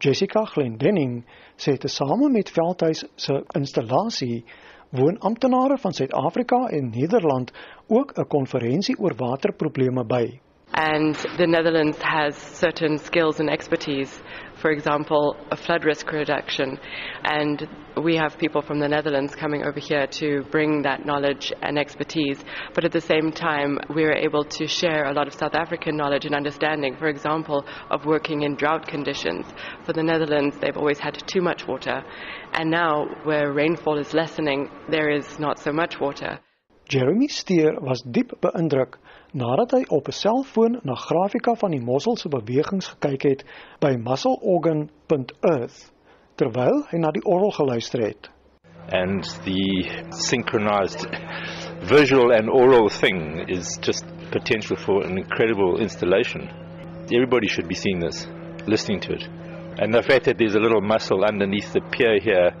Jessica Glendenning, sê tesame met Veldhuis se installasie woon amptenare van Suid-Afrika en Nederland ook 'n konferensie oor waterprobleme by. And the Netherlands has certain skills and expertise, for example, a flood risk reduction. And we have people from the Netherlands coming over here to bring that knowledge and expertise. But at the same time, we're able to share a lot of South African knowledge and understanding, for example, of working in drought conditions. For the Netherlands, they've always had too much water. And now, where rainfall is lessening, there is not so much water. Jeremy Steer was diep beïndruk nadat hy op 'n selfoon na grafika van die mossel se bewegings gekyk het by muscleorgan.earth terwyl hy na die orgel geluister het. And the synchronized visual and oral thing is just potential for an incredible installation. Everybody should be seeing this, listening to it. And the fact that there's a little muscle underneath the pier here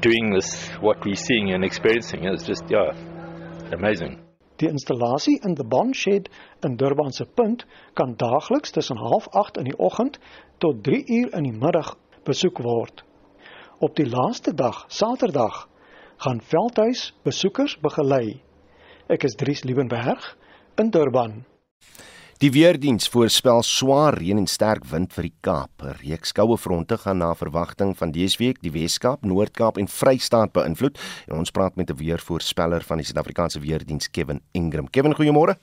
doing this, what we're seeing and experiencing is just, yeah, amazing. Die installasie in the Bond Shed in Durban se punt kan daagliks tussen 08:30 in die oggend tot 3 uur in die middag besoek word. Op die laaste dag, Saterdag, gaan Veldhuis besoekers begelei. Ek is Dries Liebenberg in Durban. Die weerdiens voorspel swaar reën en sterk wind vir die Kaap. 'n Reeks koue fronte gaan na verwagting van dese week die Wes-Kaap, Noord-Kaap en Vrystaat beïnvloed. En ons praat met 'n weervoorspeller van die Suid-Afrikaanse weerdiens, Kevin Ingram. Kevin, goeiemôre.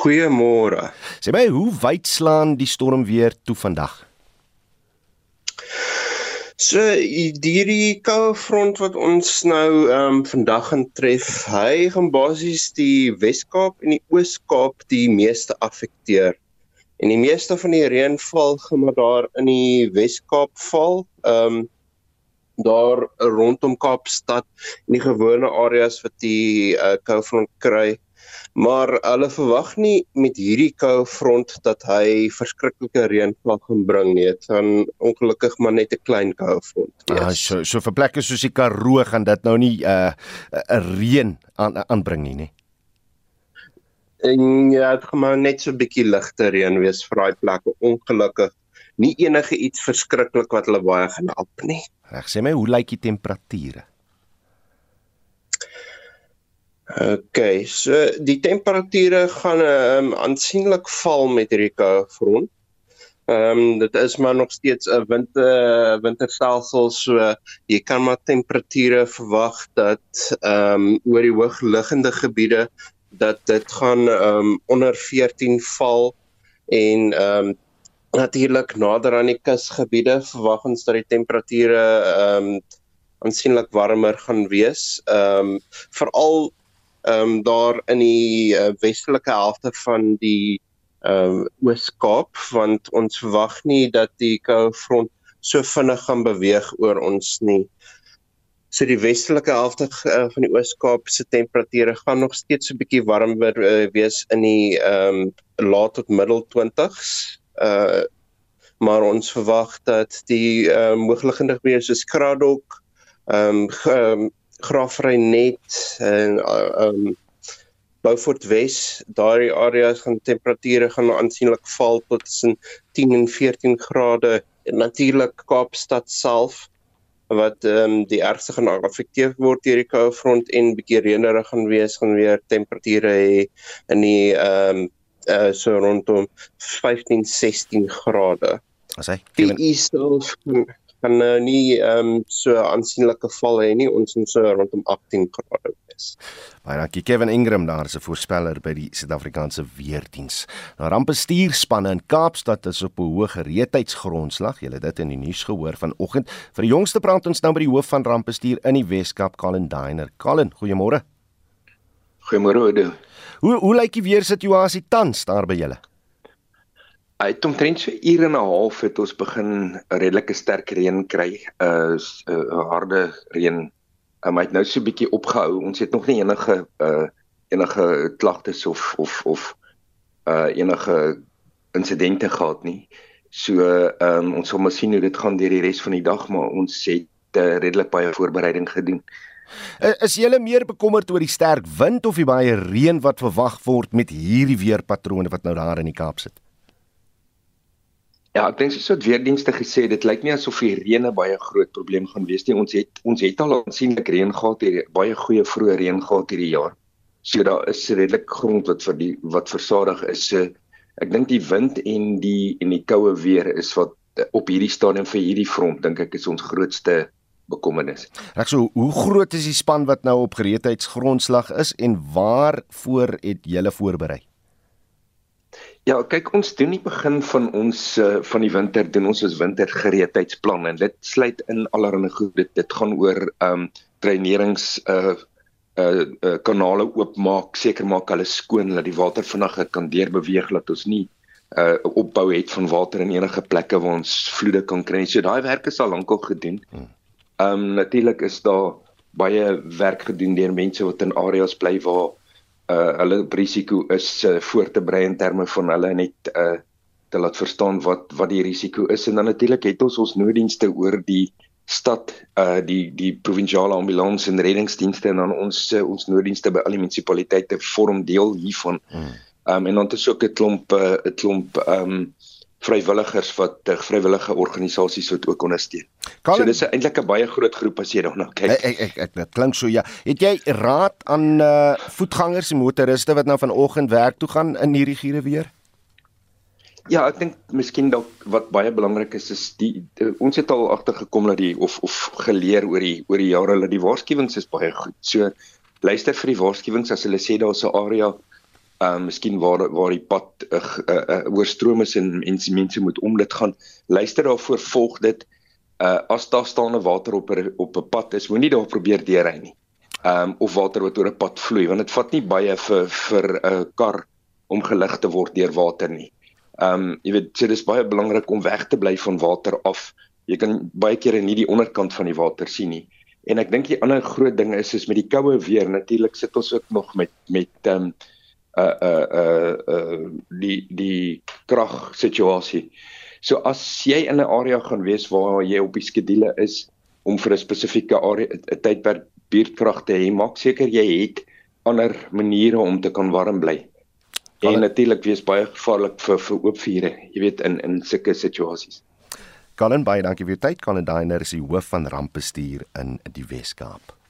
Goeiemôre. Sê my, hoe wyd slaan die storm weer toe vandag? So hierdie koue front wat ons nou ehm um, vandag gaan tref, hy gaan basies die Wes-Kaap en die Oos-Kaap die meeste affekteer. En die meeste van die reënval gaan maar daar in die Wes-Kaap val. Ehm um, daar rondom Kaapstad en die gewone areas wat die uh, koue front kry maar hulle verwag nie met hierdie koue front dat hy verskriklike reënval gaan bring nie. Dit gaan ongelukkig maar net 'n klein koue front wees. Ja, so so vir plekke soos die Karoo gaan dit nou nie 'n uh, 'n reën aan aanbring nie, nê. En ja, dit gaan maar net so 'n bietjie ligte reën wees vir daai plekke. Ongelukkig nie enige iets verskriklik wat hulle baie gaan help nie. Reg, sê my, hoe lyk die temperature? Okay, so die temperature gaan um, aansienlik val met hierdie koue front. Ehm um, dit is maar nog steeds 'n winter winterstelsel so jy kan maar temperature verwag dat ehm um, oor die hoogliggende gebiede dat dit gaan ehm um, onder 14 val en ehm um, natuurlik nader aan die kusgebiede verwag ons dat die temperature ehm um, aansienlik warmer gaan wees. Ehm um, veral ehm um, daar in die uh, westelike helfte van die ehm um, Oos-Kaap want ons verwag nie dat die koue front so vinnig gaan beweeg oor ons nie. So die westelike helfte uh, van die Oos-Kaap se temperature gaan nog steeds so 'n bietjie warmer uh, wees in die ehm um, laat tot middel 20s. Uh maar ons verwag dat die ehm uh, moontlikende gebiede soos Kraddock ehm um, Graafry net en ehm um, Beaufort Wes, daardie areas gaan temperature gaan aansienlik val tot tussen 10 en 14 grade. En natuurlik Kaapstad self wat ehm um, die ergste gaan afekteer word deur die koue front en bietjie reënerig gaan wees, gaan weer temperature hê in die ehm um, uh, so rondom 15 16 grade. As hy die of kan nou nie ehm um, so aansienlike val hê nie. Ons moet so rondom 18 grade wees. Baie dankie Kevin Ingram daar is 'n voorspeller by die Suid-Afrikaanse weerdiens. Nou rampbestuurspanne in Kaapstad is op 'n hoë gereedheidsgrondslag. Julle het dit in die nuus gehoor vanoggend. Vir die jongste praat ons nou by die hoof van rampbestuur in die Weskaap, Colin Diner. Colin, goeiemôre. Goeiemôre Oude. Hoe hoe lyk die weersituasie tans daar by julle? Hy het omtrent so ure en 'n half het ons begin redelike sterk reën kry. 'n uh, 'n uh, harde reën. Um, hy het nou so 'n bietjie opgehou. Ons het nog nie enige uh enige klagtes of of of uh enige insidente gehad nie. So ehm um, ons sal maar sien hoe dit gaan deur die res van die dag, maar ons het uh, redelik baie voorbereiding gedoen. Is jy meer bekommerd oor die sterk wind of die baie reën wat verwag word met hierdie weerpatrone wat nou daar in die Kaap sit? Ja, ek dink soos weer dienste gesê, dit lyk nie asof die reën 'n baie groot probleem gaan wees nie. Ons het ons het al aansienlik reën gehad hier, baie goeie vroeë reën gehad hierdie jaar. So daar is redelik grond wat vir die wat versadig is. So ek dink die wind en die en die koue weer is wat op hierdie stadium vir hierdie front dink ek is ons grootste bekommernis. Reg so, hoe groot is die span wat nou op gereedheidsgrondslag is en waarvoor het julle voorberei? Ja, kyk ons doen die begin van ons uh, van die winter doen ons ons wintergereedheidsplan en dit sluit in allerlei goed. Dit dit gaan oor ehm um, dreinerings uh uh, uh kanale oopmaak, seker maak hulle skoon dat die water vinnig kan deurbeweeg dat ons nie uh opbou het van water in enige plekke waar ons vloede kan kry. So daai werk is al lankal gedoen. Hmm. Ehm um, natuurlik is daar baie werk gedoen deur mense wat in areas bly waar uh hulle risiko is uh, voor te brei in terme van hulle net uh te laat verstaan wat wat die risiko is en dan natuurlik het ons ons nooddienste oor die stad uh die die provinsiale ambulans en reddingsdienste en dan ons uh, ons nooddienste by al die munisipaliteite vorm deel hiervan. Hmm. Um en dan het ons ook 'n klomp 'n uh, klomp um vrywilligers wat uh, vrywillige organisasies wat ook ondersteun. Colin, so dis eintlik 'n baie groot groep as jy daarna kyk. Ek ek ek dit klink so ja. Het jy raad aan uh voetgangers en motoriste wat nou vanoggend werk toe gaan in hierdie giere weer? Ja, ek dink miskien dalk wat baie belangrik is is die, die ons het al agtergekom dat die of of geleer oor die oor die jare dat die waarskuwings is baie goed. So luister vir die waarskuwings as hulle sê daar's 'n area ehm uh, miskien waar waar die pad 'n uh, uh, oorstroom is en mense mense moet om dit gaan. Luister daarvoor volg dit. Uh as daar staande water op er, op 'n pad is moenie daar probeer deurry nie. Ehm um, of water wat oor 'n pad vloei want dit vat nie baie vir vir 'n uh, kar om gelig te word deur water nie. Ehm um, jy weet so dis baie belangrik om weg te bly van water af. Jy kan baie kere nie die onderkant van die water sien nie. En ek dink die ander groot ding is is met die koue weer natuurlik sit ons ook nog met met ehm um, uh uh uh, uh die die krag situasie. So as jy in 'n area gaan wees waar jy op die skedule is om vir 'n spesifieke area 'n tydperk buurtkrag te hê, maak seker jy het ander maniere om te kan warm bly. En natuurlik wees baie gevaarlik vir vir oop vure, jy weet in in sulke situasies. Colin baie dankie vir jou tyd. Colin Diner is die hoof van rampbestuur in die Wes-Kaap.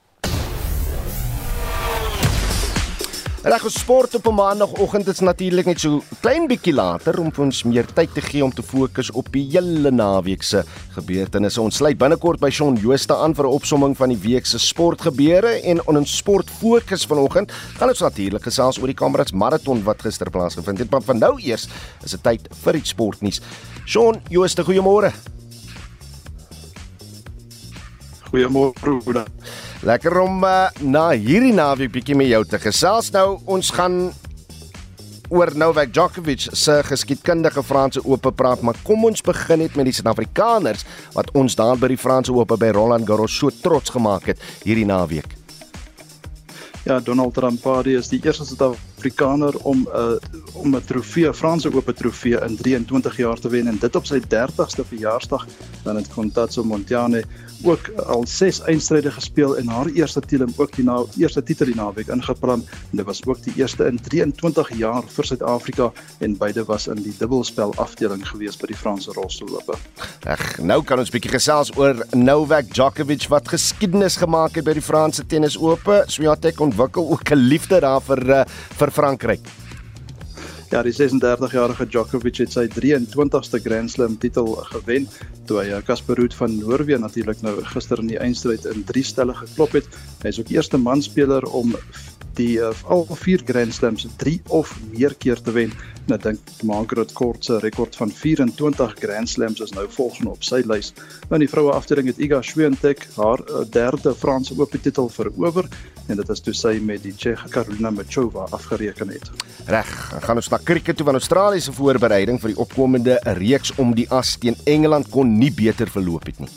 Reg sport op 'n maandagooggend is natuurlik net so klein bietjie later om vir ons meer tyd te gee om te fokus op die hele naweek se gebeurtenisse. Ons sluit binnekort by Shaun Jooste aan vir 'n opsomming van die week se sportgebeure en on 'n sport fokus vanoggend gaan ons natuurlik gesels oor die Kamerads maraton wat gister plaasgevind het. Maar van nou eers is dit tyd vir die sportnuus. Shaun Jooste, goeiemôre. Goeiemôre, broer. Lekker om uh, na hierdie naweek bietjie met jou te gesels. Nou ons gaan oor Novak Djokovic se geskiedkundige Franse Ope praat, maar kom ons begin net met die Suid-Afrikaners wat ons daar by die Franse Ope by Roland Garros so trots gemaak het hierdie naweek. Ja, Donald Rampadi is die eerste Suid-Afrikaner om 'n uh, om 'n trofee, Franse Ope trofee in 23 jaar te wen en dit op sy 30ste verjaarsdag dan het Contatso Montiane ook al 6 eindstryde gespeel en haar eerste titel ook die na eerste titel die naweek ingeplan en dit was ook die eerste in 23 jaar vir Suid-Afrika en beide was in die dubbelspel afdeling gewees by die Franse rolstoellope. Ag, nou kan ons bietjie gesels oor Novak Djokovic wat geskiedenis gemaak het by die Franse tennisope. Swiatek ontwikkel ook 'n liefde daar vir uh, vir Frankryk. Ja, die 36-jarige Djokovic het sy 23ste Grand Slam titel gewen toe hy Casper Ruud van Noorwe natuurlik nou gister in die eindstryd in 3 stelle geklop het. Hy is ook eerste manspeler om die uh, al vier Grand Slams 3 of meer keer te wen. Nou dink Margaret Court se rekord van 24 Grand Slams is nou volgende op sy lys. Nou die vroue afdeling het Iga Swiatek haar uh, derde Franse Ope titel verower en dit is toe sy met die Tsjeeg Karolina Muchova afgereken het. Reg, gaan ons na kriket toe van Australië se voorbereiding vir die opkomende reeks om die as teen Engeland kon nie beter verloop het nie.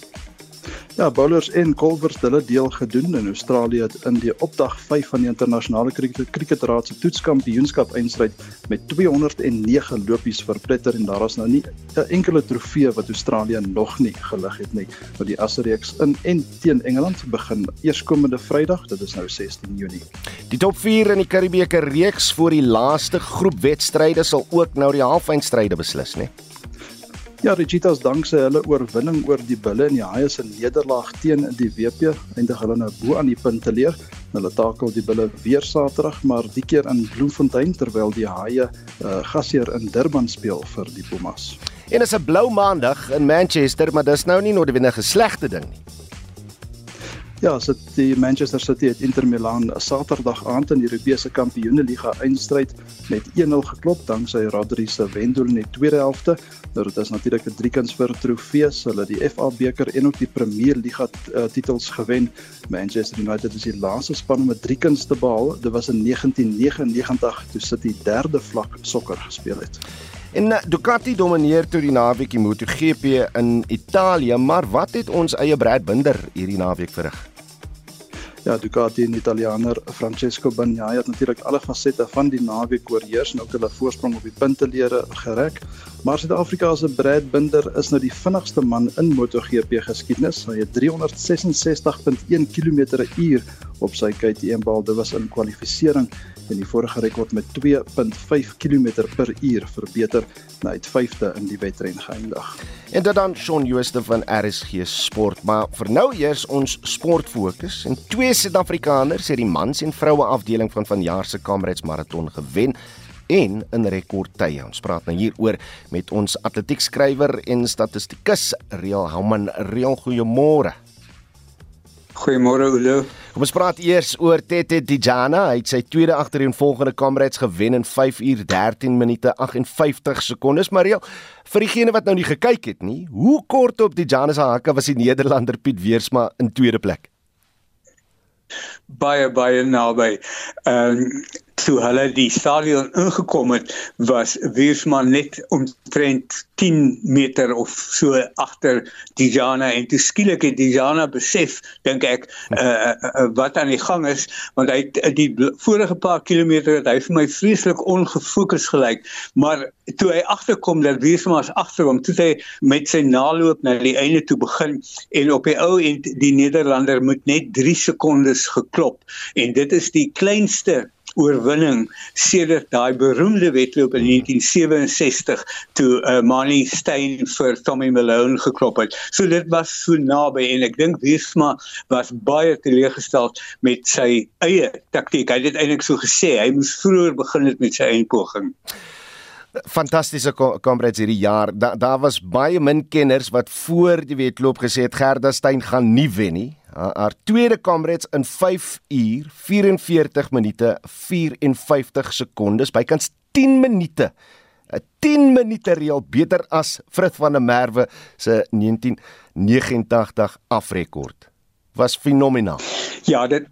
Ja, bowlers en kolvers het hulle deel gedoen in Australië het in die opdag 5 van die internasionale kriketraad se toetskampioenskap eindstryd met 209 lopies verpletter en daar is nou nie 'n enkele trofee wat Australië nog nie gelig het nie. Want die asreeks in en teen Engeland begin eerskomende Vrydag, dit is nou 16 Junie. Die top 4 in die Karibeker reeks vir die laaste groep wedstryde sal ook nou die halfeindstryde beslis, né? Ja, Cheetahs dankse hulle oorwinning oor die Bulle en die Haie se nederlaag teen die WP, eindig hulle nou bo aan die punte leer. Hulle takel die Bulle weer Saterdag, maar die keer in Bloemfontein terwyl die Haie uh, gasheer in Durban speel vir die Pumas. En is 'n blou maandag in Manchester, maar dis nou nie noodwendig 'n slegte ding nie. Ja, sit die Manchester City het Inter Milan Saterdag aand in die Europese Kampioenligga eindstryd met 1-0 geklop danksy Rodri se wendoel in die tweede helfte. Nou dit is natuurlik 'n driekens vir trofees. Hulle die FA beker en ook die Premier Liga uh, titels gewen. Manchester United is die laaste span om 'n driekens te behaal. Dit was in 1999 toe City derde vlak sokker gespeel het. En eh, Ducati domineer toe die naweek die MotoGP in Italië, maar wat het ons eie Brad Binder hierdie naweek verrig? Ja, Ducati en Italianer Francesco Bagnaia het natuurlik alle fasette van die naweek oorheers en ook hulle voorsprong op die puntelere gereg. Maar Suid-Afrika se Brad Binder is nou die vinnigste man in MotoGP geskiedenis. Hy het 366.1 km/h op sy KTM bal. Dit was in kwalifikasie en die vorige rekord met 2.5 km/h verbeter na uit 5de in die wedren geëindig. En dit dan Shaun Jooste van RSG Sport, maar vir nou eers ons sportfokus en twee Suid-Afrikaners het die mans en vroue afdeling van vanjaar se Kamerads maraton gewen en in rekordtye. Ons praat nou hieroor met ons atletiekskrywer en statistikus Real Houman. Real, goeiemôre. Goeiemôre Ulo. Kom ons praat eers oor Tete Dijana. Hy het sy tweede agtereenvolgende Kamerads gewen in 5 uur 13 minute 58 sekondes. Mario, vir diegene wat nou nie gekyk het nie, hoe kort op Dijana se hakke was die Nederlander Piet Weersma in tweede plek? Baie baie naby. Ehm um, toe hulle die stadion ingekom het was Wiersma net omtrent 10 meter of so agter Dijana. En toe skielik het Dijana besef dink ek uh, wat aan die gang is want hy die vorige paar kilometer het hy vir my vreeslik ongefokus gelyk. Maar toe hy agterkom dat Wiersma as agter hom toe hy met sy naloop na die einde toe begin en op die ou en die Nederlander moet net 3 sekondes geklop. En dit is die kleinste oorwinning sedert daai beroemde wedloop in 1967 toe uh, Manny Steyn vir Tommy Malone geklop het. So dit was so naby en ek dink Wiesma was baie teleeggestel met sy eie taktiek. Hy het eintlik so gesê hy moes vroeër begin het met sy eie poging. Fantastiese komrades hierdie jaar. Daar da was baie min kenners wat voor die wedloop gesê het Gerda Steyn gaan nie wen nie haar tweede Comrades in 5 uur 44 minute 54 sekondes bykans 10 minute 'n 10 minute reël beter as Frit van der Merwe se 1989 afrekord was fenomenaal ja dit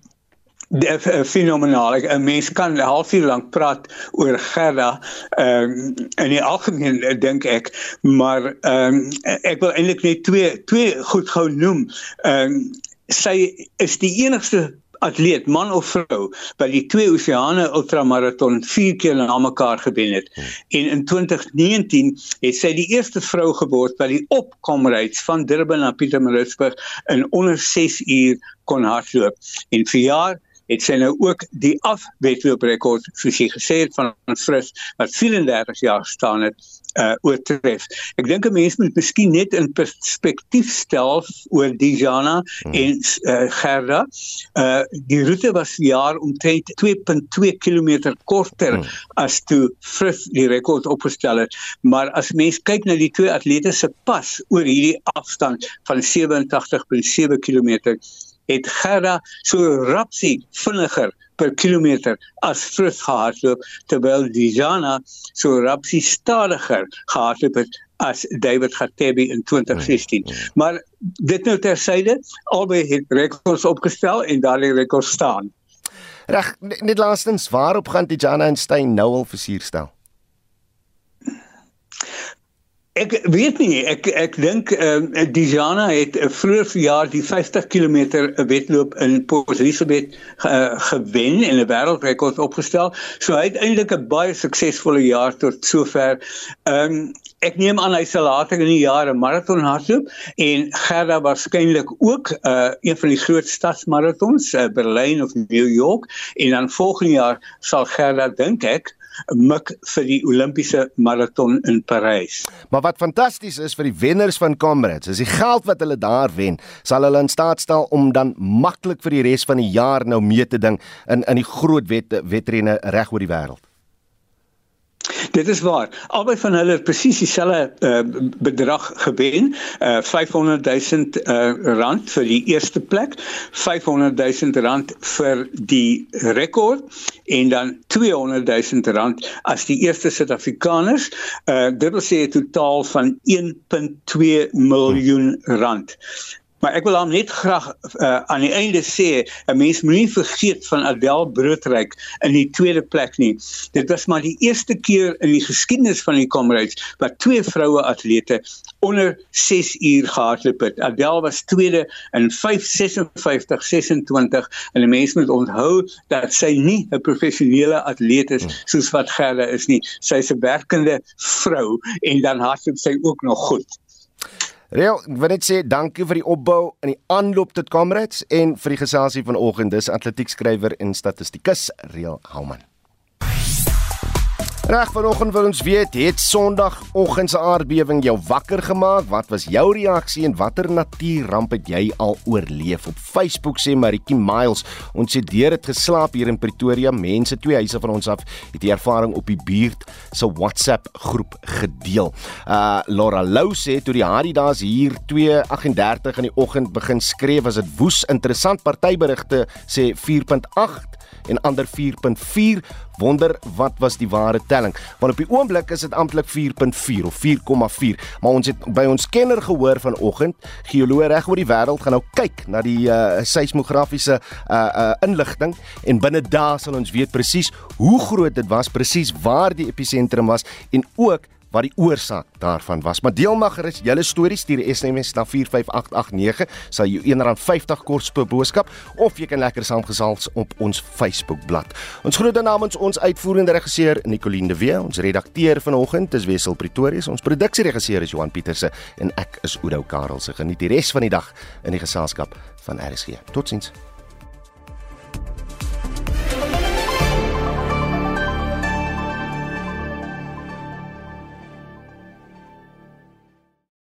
Eh, fenomenaal. 'n Mens kan 'n halfuur lank praat oor Gerda ehm um, in die algemeen eh, dink ek, maar ehm um, ek wil eintlik net twee twee goed gou noem. Ehm um, sy is die enigste atleet man of vrou wat die twee oseane ultramaraton 4 keer na mekaar gewen het. Hmm. En in 2019 het sy die eerste vrou geword wat die opkomryds van Durban na Pietermaritzburg in onder 6 uur kon hardloop. En vir jaar het sy nou ook die afwedlooprekord soos jy gesê het van Fris wat 34 jaar staan het uh oortref. Ek dink 'n mens moet miskien net in perspektief stel oor Dijana hmm. en uh, Gerda. Uh die roete was jaar omtrent 2.2 km korter hmm. as toe Frith die rekord opgestel het, maar as mens kyk na die twee atlete se pas oor hierdie afstand van 87.7 km het Gerda so rapsie vinniger per kilometer as Frith gehardloop terwyl Dijana so rapsie stadiger gehardloop het as David Gatebi in 2016. Hmm. Maar dit nou tersyde, albei het rekords opgestel en daardie rekords staan. Reg, net laastens, waarop gaan Dijana en Stein nou al versier stel? Ek weet nie ek ek dink ehm uh, Dijana het uh, vroeër verjaar die 50 km wedloop in Port Elizabeth uh, gewen en 'n wêreldrekord opgestel. So hy het eintlik 'n baie suksesvolle jaar tot sover. Ehm um, ek neem aan hy sal later in die jaar 'n maraton hardloop en Gerda waarskynlik ook 'n uh, een van die groot stadsmaratons, uh, Berlyn of New York en dan volgende jaar sal Gerda dink ek mik vir die Olimpiese maraton in Parys. Maar wat fantasties is vir die wenners van Comrades, is die geld wat hulle daar wen, sal hulle in staat stel om dan maklik vir die res van die jaar nou mee te ding in in die groot wet, wedrenne reg oor die wêreld. Dit is waar. Albei van hulle het presies dieselfde uh, bedrag gewen, uh, 500 000 uh, rand vir die eerste plek, 500 000 rand vir die rekord en dan 200 000 rand as die eerste Suid-Afrikaners. Uh, dit wil sê 'n totaal van 1.2 miljoen rand. Maar ek wil hom net graag uh, aan die einde sê, 'n mens moenie vergeet van Adel Broodryk in die tweede plek nie. Dit was maar die eerste keer in die geskiedenis van die Comrades wat twee vroue atlete onder 6 uur gehardloop het. Adel was tweede in 5:56:26 en 'n mens moet onthou dat sy nie 'n professionele atleet is soos wat Gerda is nie. Sy's 'n werkende vrou en dan hardloop sy ook nog goed. Real, ek wil net sê dankie vir die opbou in die aanloop tot Comrades en vir die geselsie vanoggend. Dis atletiekskrywer en statistikus Real Houman. Reg vanoggend wil ons weet, het Sondagoggend se aardbewing jou wakker gemaak? Wat was jou reaksie en watter natuurramp het jy al oorleef? Op Facebook sê Maritjie Miles, ons het deur dit geslaap hier in Pretoria. Mense twee huise van ons af het die ervaring op die buurt se WhatsApp groep gedeel. Uh Laura Lou sê toe die Hardy daas hier 2:38 in die oggend begin skree, was dit woes interessant partyberigte sê 4.8 en ander 4.4 wonder wat was die ware telling. Want op die oomblik is dit amptelik 4.4 of 4.4 maar ons het by ons kenner gehoor vanoggend geoloog reg oor die wêreld gaan nou kyk na die uh, seismografiese uh, uh, inligting en binne dae sal ons weet presies hoe groot dit was presies waar die episentrum was en ook wat die oorsaak daarvan was. Maar deel mag gerus julle stories stuur SMS na 45889 sal jy R1.50 kos per boodskap of jy kan lekker saamgesels op ons Facebook bladsy. Ons groet namens ons uitvoerende regisseur Nicoline de Wee, ons redakteur vanoggend is Wessel Pretorius, ons produksieregisseur is Johan Pieterse en ek is Oudo Karelse. Geniet die res van die dag in die geselskap van RSG. Totsiens.